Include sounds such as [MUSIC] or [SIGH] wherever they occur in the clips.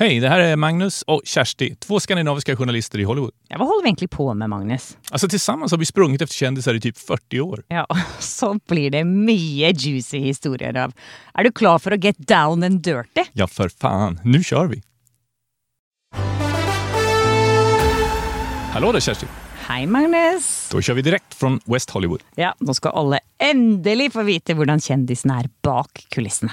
Hej, det här är Magnus och Kersti, två skandinaviska journalister i Hollywood. Ja, vad håller vi egentligen på med, Magnus? Alltså tillsammans har vi sprungit efter kändisar i typ 40 år. Ja, [LAUGHS] så blir det mycket juicy historier av. Är du klar för att get down and dirty? Ja, för fan. Nu kör vi! Hallå där Kersti! Hej Magnus! Då kör vi direkt från West Hollywood. Ja, då ska alla äntligen få veta hur kändisen är bak kulisserna.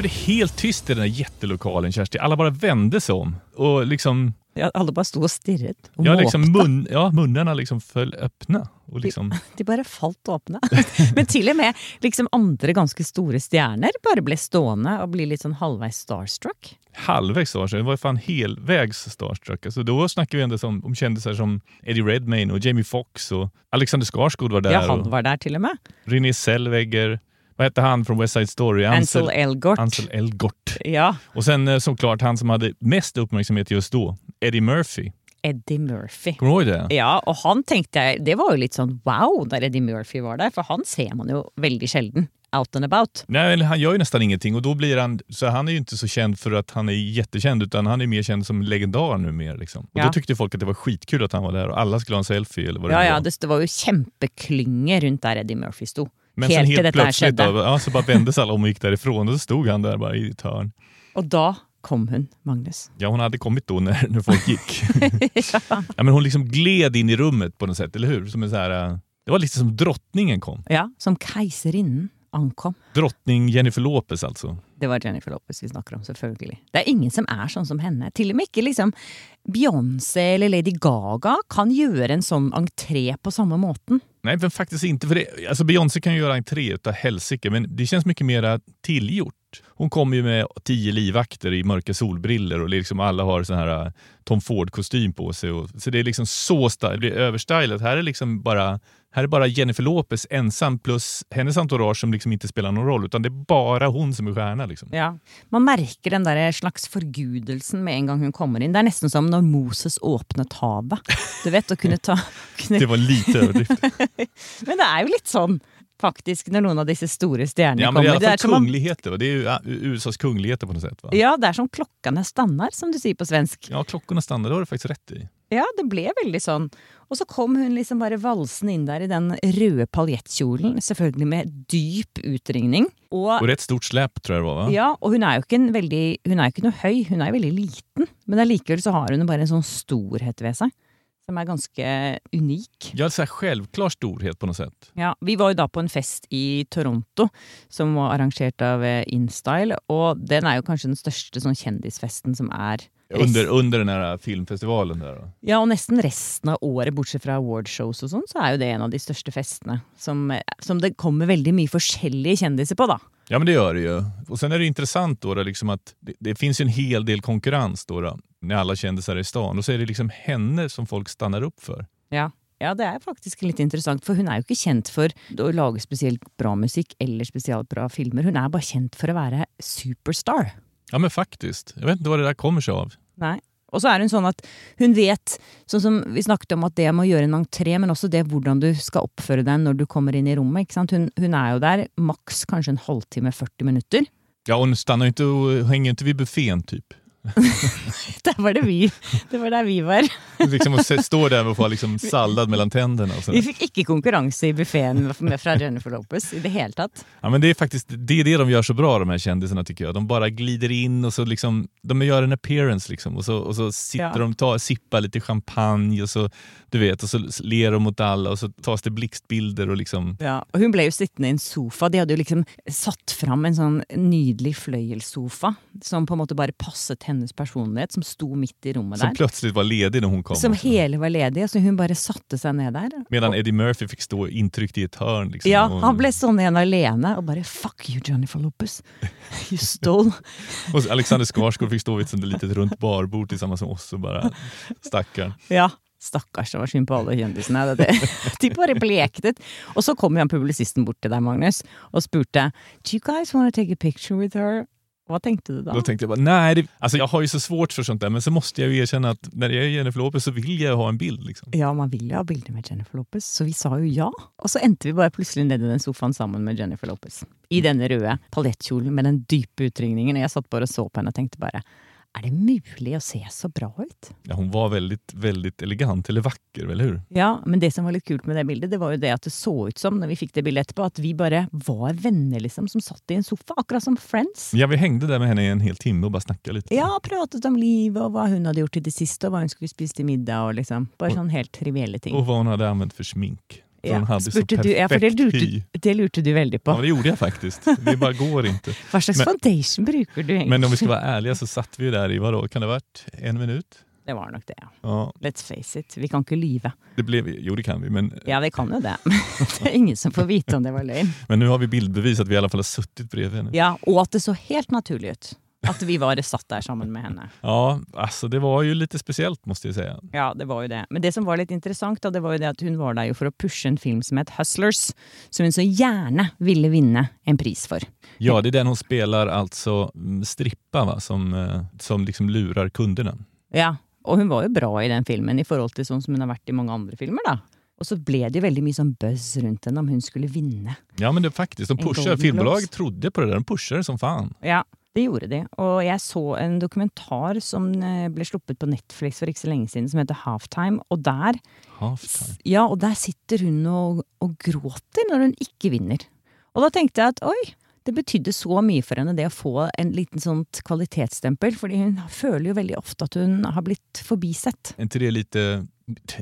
blev det helt tyst i den där jättelokalen Kersti. Alla bara vände sig om. Och liksom, Ja, alla bara stod och stirret och ja, måpte. liksom mun, ja, munnarna liksom föll öppna. Och liksom, [LAUGHS] De bara falt åpne. [LAUGHS] Men till och med liksom andre ganske store stjerner bare ble stående bli litt sånn halvveis starstruck. halvvägs starstruck. Det var fan helvägs starstruck. Alltså då snackar vi ändå om, om kändisar som Eddie Redmayne och Jamie Foxx och Alexander Skarsgård var där. Ja, han och var der til og med. Renée Zellweger. Vad hette han från West Side Story? Ansel Elgort. Ansel Elgort. Ja, Och sen eh, såklart han som hade mest uppmärksamhet just då, Eddie Murphy. Eddie Murphy. Kommer du ihåg det? Ja, og han tenkte jeg Det var jo litt sånn wow da Eddie Murphy var der, for han ser man jo veldig sjelden out and about. Nej, han gör ju nästan ingenting och då blir han, så han är ju inte så känd för att han är jättekänd utan han är mer känd som legendar nu mer. Liksom. Och Ja. då tyckte folk att det var skitkul att han var där och alla skulle ha en selfie eller vad det Ja, nu ja, var. det, var jo kjempeklynge rundt der Eddie Murphy sto. Men sen helt dette her plötsligt då, ja, så bara vändes alla om och gick därifrån och så stod han där bara i ett hörn. Og da kom hun, Magnus. Ja, hon hade kommit då när, när folk gick. [LAUGHS] ja. men hon liksom gled in i rummet på något sätt, eller hur? Som en så här, eh, det var lite som drottningen kom. Ja, som keiserinnen ankom. Drottning Jennifer Lopez alltså. Det var Jennifer Lopez vi snakker om, selvfølgelig. Det er ingen som er sånn som henne. Til og med ikke liksom Beyoncé eller Lady Gaga kan gjøre en sånn entré på samme måten. Nej, men faktiskt inte. För det, alltså Beyoncé kan ju göra entré utav helsike, men det känns mycket mer tillgjort. Hon kommer ju med tio livvakter i mörka solbriller och liksom alla har sån här äh, Tom Ford-kostym på sig. Och, så det är liksom så det blir överstylat. Här är liksom bara här är bara Jennifer Lopez ensam plus hennes entourage som liksom inte spelar någon roll, utan det är bara hon som är stjärna. Liksom. Ja. Man merker den der slags forgudelsen med en gang hun kommer inn. Det er nesten som når Moses åpnet havet. Du vet, å kunne ta kunne, [LAUGHS] Det var lite överdrift. [LAUGHS] Men det er jo litt sånn, faktisk, når noen av disse store stjernene Ja, men det är i kommer. Det er fall som om, kungligheter. Det är ju USAs kungligheter på något sätt. Va? ja, det er som klokkene stannar, som du sier på svensk. Ja, klockorna stannar, det har du faktiskt rätt i. Ja, det ble veldig sånn. Og så kom hun liksom bare valsende inn der i den røde paljettkjolen, selvfølgelig med dyp utringning. Og, Och rätt stort släp tror jag det var. Va? ja, og hun er jo ikke en veldig Hun er ikke noe høy, hun er jo veldig liten. Men allikevel så har hun bare en sånn storhet ved seg. Som er ganske unik. Ja, så här självklar storhet på något sätt. Ja, Vi var jo da på en fest i Toronto som var arrangert av eh, InStyle. Og den er jo kanskje den største sånn kjendisfesten som er Under, under den här filmfestivalen där. då. Ja, og nesten resten av året, bortsett fra awardshows og sånn, så er jo det en av de største festene som, som det kommer veldig mye forskjellige kjendiser på, da. Ja men det gör det ju. Och sen är det intressant då, då liksom att det, det finns ju en hel del konkurrens då, då när alla kändisar är i stan. Och så är det liksom henne som folk stannar upp för. Ja. ja, det er faktisk litt interessant, for hun er jo ikke kjent for å lage spesielt bra musikk eller spesielt bra filmer. Hun er bare kjent for å være superstar. Ja men faktiskt. Jag vet inte vad det där kommer sig av. Nei. Og så er hun sånn at hun vet, sånn som vi snakket om at det med å gjøre en entré, men også det hvordan du skal oppføre deg når du kommer inn i rommet. ikke sant? Hun, hun er jo der maks kanskje en halvtime, 40 minutter. Ja hon stannar ju inte och hänger inte vid buffén typ. [LAUGHS] Der var det vi. Det var der vi var. liksom att stå där och få liksom sallad mellan tänderna. Och. Vi fikk ikke konkurranse i buffeen med fra Jennifer Lopez i det hele tatt. Ja, men det är faktiskt det, är det de gör så bra de här kändisarna tycker jag. De bara glider in och så liksom, de gör en appearance liksom och så, och så sitter Ja. de tar, sippar lite champagne och så, du vet, och så ler de mot alla och så tas det blixtbilder och liksom Ja, og hun ble jo sittende i en sofa. De hadde jo liksom satt fram en sånn nydelig fløyelssofa som på måte bare passet hennes personlighet, som sto midt i rommet som der. plötsligt var ledig när hon kom. Som och så. hele var ledig, så hun bare satte seg ned der. Medan Eddie Murphy fick stå intryckt i ett hörn. Liksom, Ja, och, han ble stående igjen alene og bare 'fuck you, Jennifer Lopez'. You stole. [LAUGHS] och Alexander Skarsgård fick stå vid ett litet runt barbord tillsammans med oss och bara stackarn. Ja, stakkars, det var synd på kjendisene. Det, de bare bleknet. Og så kom han publisisten bort til deg, Magnus, og spurte Do you guys want to take a picture with her? Hva tenkte du da? Då tänkte jag bara, nej, det, alltså jag har ju så svårt för sånt där, men så måste jag ju erkänna att när jag är Jennifer Lopez så vill jag ha en bild. Liksom. Ja, man vil jo ha bilder med Jennifer Lopez, så vi sa jo ja. Og så endte vi bare plutselig ned i den sofaen sammen med Jennifer Lopez. I denne røde paljettkjolen med den dype utringningen. Jeg satt bare og så på henne og tenkte bare Er det mulig å se så bra ut? Ja, hon var väldigt, väldigt elegant, eller vacker, eller hur? Ja, men det som var litt kult med det bildet, det var jo det at det så ut som, når vi fikk det bildet etterpå, at vi bare var venner, liksom, som satt i en sofa. Akkurat som Friends. Ja, vi hängde där med henne i en hel timme och bara snackade lite. Ja, pratet om livet og hva hun hadde gjort i det siste, og hva hun skulle spise til middag, og liksom bare sånn helt trivielle ting. Och vad hon hade använt för smink. För Ja, hon hade så spurte perfekt du, ja, for det lurte, det lurte du veldig på. Ja, det gjorde jag faktiskt. Det bara går inte. [LAUGHS] Hva slags foundation bruker du egentlig? Men om vi ska vara ärliga så satt vi ju där i, vadå, kan det ha varit en minut? Det var nok det, ja. Ja, Let's face it, vi kan det blev, jo det kan vi, men, Ja, vi kan jo det. [LAUGHS] det er ingen som får vite om det var løgn. [LAUGHS] men nu har vi bildbevis att vi i alla fall har suttit bredvid henne. Ja, og at det så helt naturlig ut. At vi var satt der sammen med henne. Ja, alltså det var ju lite speciellt måste jag säga. Ja, det var jo det. Men det som var litt interessant, da, det var jo det at hun var jo for å pushe en film som het Hustlers, som hun så gjerne ville vinne en pris for. Ja, det är den hon spelar alltså mm, strippa va? som, eh, som liksom lurar kunderna. Ja, og hun var jo bra i den filmen i forhold til sånn som hun har vært i mange andre filmer, da. Og så ble det veldig mye sånn buzz rundt henne om hun skulle vinne. Ja men det faktiskt, de En pushar, Golden filmbolag Globes. trodde på det där, de pushade som fan. Ja, det gjorde de. Og jeg så en dokumentar som eh, ble sluppet på Netflix for ikke så lenge siden, som heter Halftime. Og der, Halftime. ja, og der sitter hun og, og gråter når hun ikke vinner. Og da tenkte jeg at oi, det betydde så mye for henne det å få en liten sånt kvalitetsstempel. Fordi hun føler jo veldig ofte at hun har blitt forbisett. Är inte det lite,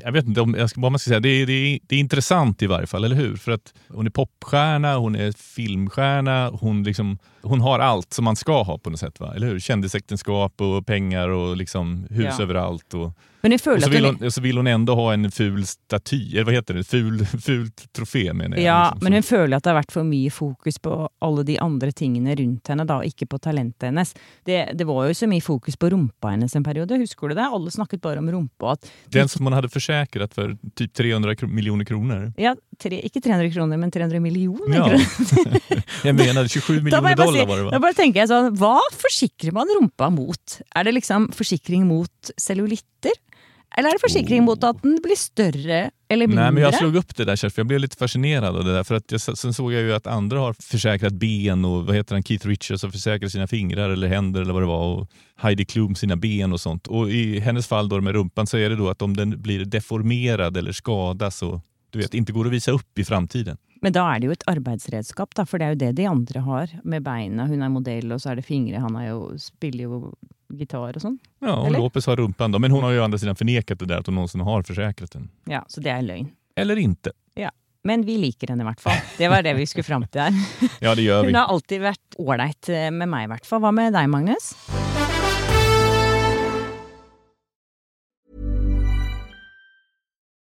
jag vet inte om, jag ska, vad man ska säga, det är, det, är, det är intressant i varje fall, eller hur? För att hon är popstjärna, hon är filmstjärna, hon, liksom, hon har allt som man ska ha på något sätt, va? eller hur? Kändisäktenskap och pengar och liksom hus Ja. överallt. Och, Men hun och føler så, vill hon, så vill hon ändå ha en ful staty, eller vad heter det? Ful, fult trofé menar jag. Ja, liksom, men som- hun føler at det har vært for mye fokus på alle de andre tingene rundt henne, da, ikke på talentet hennes. Det, det var jo så mye fokus på rumpa hennes en periode, husker du det? Alle snakket bare om rumpa. Den som hon hade försäkrat för typ 300 kro- miljoner kronor. ja, tre, ikke 300 kroner, men 300 millioner Ja. kroner. [LAUGHS] jag menar 27 Da, må miljoner dollar var det va? bare tenker jeg sånn, Hva forsikrer man rumpa mot? Er det liksom forsikring mot cellulitter? Eller er det forsikring mot at den blir større eller mindre? Nej, men jag slog upp det där Kerstin, för jag blev lite fascinerad av det där. För att jag, sen såg jag ju att andra har försäkrat ben och vad heter han, Keith Richards har försäkrat sina fingrar eller händer eller vad det var. Och Heidi Klum sina ben och sånt. Och i hennes fall då med rumpan så är det då att om den blir deformerad eller skadas och du vet, inte går att visa upp i framtiden. Men da er det jo et arbeidsredskap, da, for det er jo det de andre har med beina. Hun er modell, og så er det fingre. Han er jo, spiller jo gitar og sånn. Ja, och Eller? Lopez har rumpan då. Men hon har ju å andra sidan förnekat det där att hon någonsin har försäkrat den. Ja, Så det er løgn. Eller inte. Ja. Men vi liker henne i hvert fall. Det var det vi skulle fram til her. Ja, det gör vi. Hun har alltid vært ålreit med meg, i hvert fall. Hva med deg, Magnus?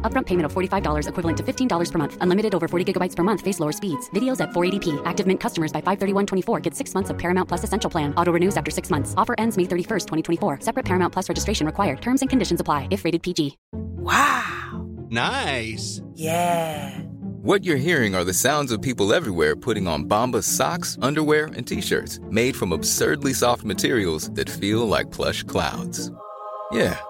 Upfront payment of $45 equivalent to $15 per month. Unlimited over 40 gigabytes per month. Face lower speeds. Videos at 480p. Active Mint customers by 531.24 get six months of Paramount Plus Essential Plan. Auto renews after six months. Offer ends May 31st, 2024. Separate Paramount Plus registration required. Terms and conditions apply if rated PG. Wow. Nice. Yeah. What you're hearing are the sounds of people everywhere putting on Bombas socks, underwear, and t-shirts made from absurdly soft materials that feel like plush clouds. Yeah,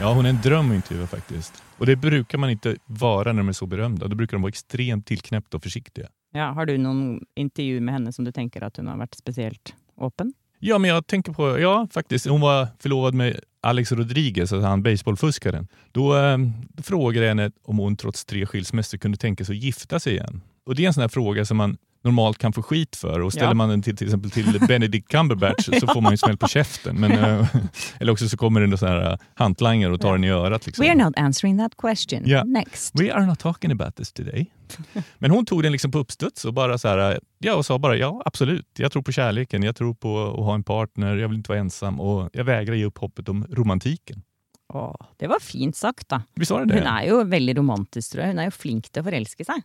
Ja, hon är en dröm att intervjua faktiskt. Och det brukar man inte vara när de är så berömda. Då brukar de vara extremt tillknäppta och försiktiga. Ja, har du någon intervju med henne som du tänker att hon har varit speciellt öppen? Ja, men jag tänker på, ja faktiskt, hon var förlovad med Alex Rodriguez, alltså han baseballfuskaren. Då, eh, då frågade jag henne om hon trots tre skilsmässor kunde tänka sig att gifta sig igen. Och det är en sån här fråga som man normalt kan få skit för. Och ställer Ja. man den till, till exempel till [LAUGHS] Benedict Cumberbatch så får man ju smäll på käften. Men, eh, [LAUGHS] eller också så kommer det en sån här eh, hantlangare och tar den i örat. Liksom. We are not answering that question. Ja. Next. We are not talking about this today. [LAUGHS] Men hon tog den liksom på uppstuds och bara så här, ja, och sa bara ja, absolut. Jag tror på kärleken, jag tror på att ha en partner, jag vill inte vara ensam och jag vägrar ge upp hoppet om romantiken. Åh, det var fint sagt, da. Visst var det det? Hun er jo veldig romantisk, tror jeg. Hun er jo flink til å forelske seg.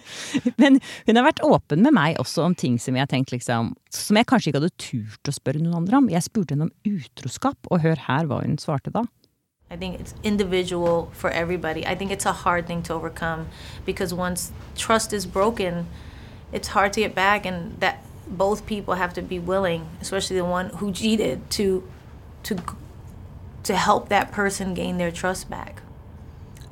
[LAUGHS] Men hun har vært åpen med meg også om ting som jeg har tenkt liksom, som jeg kanskje ikke hadde turt å spørre noen andre om. Jeg spurte henne om utroskap, og hør her hva hun svarte da. I think it's individual for everybody. I think it's a hard thing to overcome because once trust is broken, it's hard to get back, and that both people have to be willing, especially the one who cheated, to to to help that person gain their trust back.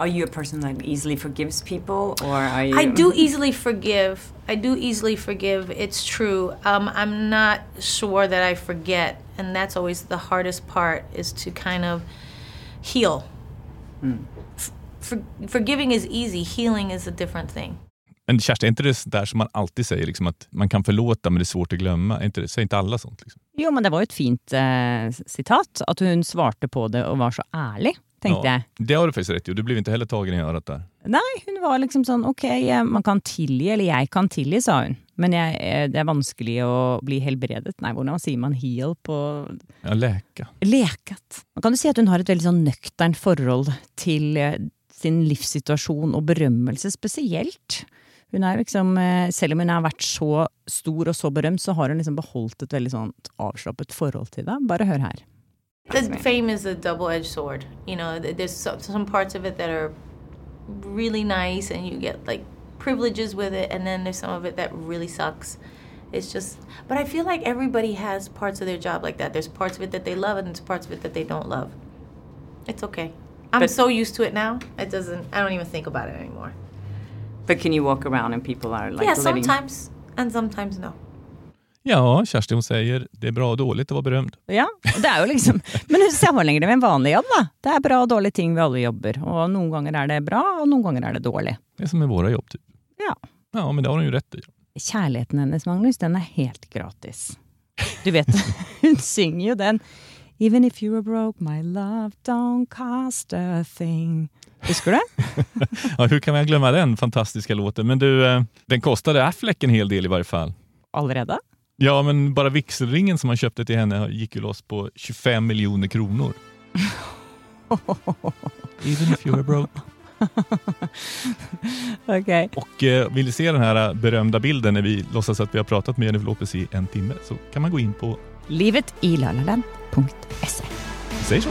Are you a person that easily forgives people, or are you? I do easily forgive. I do easily forgive. It's true. Um, I'm not sure that I forget, and that's always the hardest part is to kind of heal. F- for, forgiving is easy. Healing is a different thing. Men Kerstin, är inte det där som man alltid säger, liksom att man kan förlåta men det är svårt att glömma? Är inte det, säger inte alla sånt? Liksom? Jo, men det var jo et fint eh, sitat. At hun svarte på det og var så ærlig, tenkte jeg. Det har du faktiskt rätt i och du blev inte heller tagen i örat där. Nei, hun var liksom sånn ok, man kan tilgi, eller jeg kan tilgi, sa hun. Men jeg, eh, det er vanskelig å bli helbredet. Nei, hvordan sier man heal på Ja, läka. Leket. Man kan jo si at hun har et veldig sånn nøkternt forhold til eh, sin livssituasjon og berømmelse spesielt. Hun er liksom, eh, Selv om hun har vært så stor og så berømt, så har hun liksom beholdt et veldig sånn avslappet forhold til det. Bare hør her. The fame is a double-edged sword. You know, there's some parts of it that are really nice, and you get like privileges with it, and then there's some of it that really sucks. It's just, but I feel like everybody has parts of their job like that. There's parts of it that they love, and there's parts of it that they don't love. It's okay. I'm But- so used to it now. It doesn't. I don't even think about it anymore. But can you walk around and people are like yeah, sometimes, and sometimes no. Ja, Kerstin hon säger det är bra och dåligt att vara berömd. Ja, det er jo liksom Men hun sammenligner det med en vanlig jobb, da. Det er bra og dårlige ting ved alle jobber. Og noen ganger er det bra, og noen ganger er det dårlig. Det är som med våra jobb. Typ. Ja. Ja, men det har hon ju rätt i. Kjærligheten hennes, Magnus, den er helt gratis. Du vet, [LAUGHS] hun synger jo den. Even if you were broke, my love don't cost a thing. Husker du? [LAUGHS] Ja, hur kan man glömma den fantastiska låten? Men du, eh, den kostade Affleck en hel del i varje fall. Allerede? Ja, men bara vigselringen som han köpte till henne gick ju loss på 25 miljoner kronor. [LAUGHS] Even if you were broke. [LAUGHS] Ok. Och eh, vill du se den här berömda bilden när vi låtsas att vi har pratat med Jennifer Lopez i en timme så kan man gå in på, Livet i lalaland.se. vi säger så.